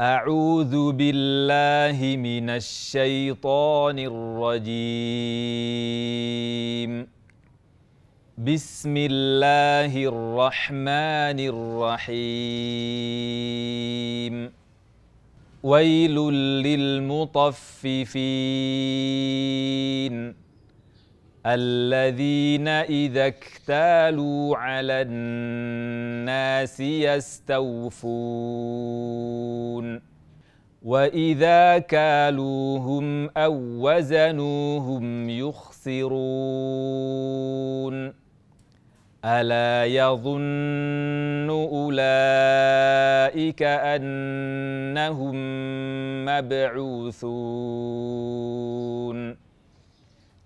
أعوذ بالله من الشيطان الرجيم. بسم الله الرحمن الرحيم. ويل للمطففين. الذين إذا اكتالوا على الناس يستوفون وإذا كالوهم أو وزنوهم يخسرون ألا يظن أولئك أنهم مبعوثون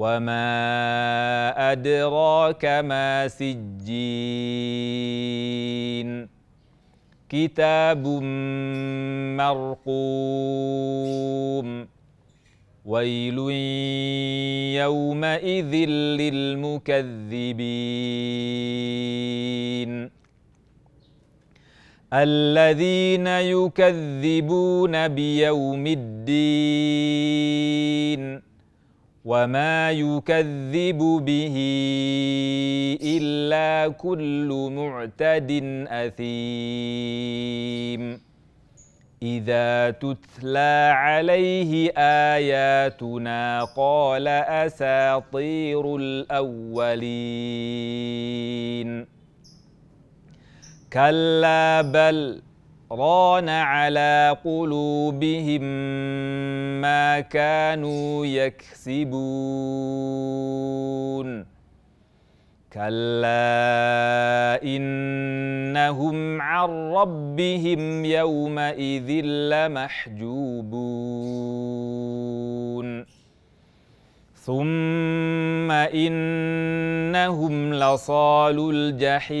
وما أدراك ما سجين. كتاب مرقوم. ويل يومئذ للمكذبين. الذين يكذبون بيوم الدين. وما يكذب به الا كل معتد اثيم اذا تتلى عليه اياتنا قال اساطير الاولين كلا بل ران على قلوبهم ما كانوا يكسبون. كلا إنهم عن ربهم يومئذ لمحجوبون. ثم إنهم لصال الجحيم.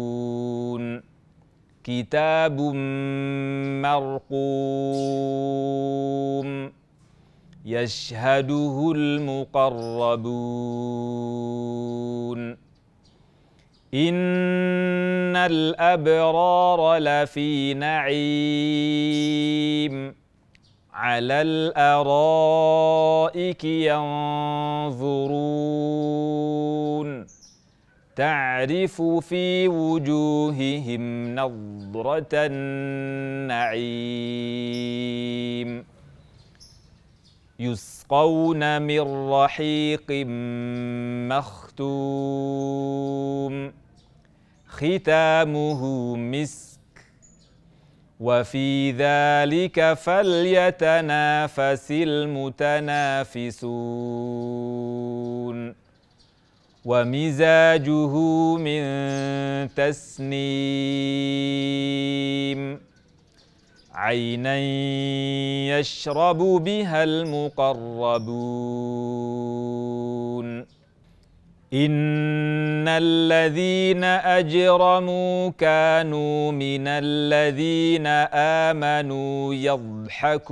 كتاب مرقوم يشهده المقربون. إن الأبرار لفي نعيم. على الأرائك ينظرون. تعرف في وجوههم نضره النعيم. يسقون من رحيق مختوم. ختامه مسك. وفي ذلك فليتنافس المتنافسون. ومزاجه من تسنيم. عينا يشرب بها المقربون. إن الذين أجرموا كانوا من الذين آمنوا يضحكون.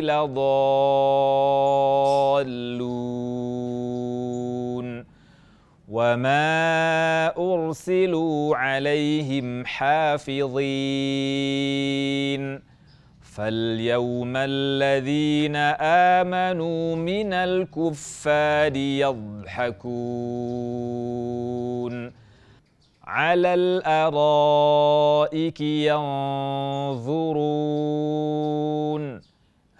لضالون وما أرسلوا عليهم حافظين فاليوم الذين آمنوا من الكفار يضحكون على الأرائك ينظرون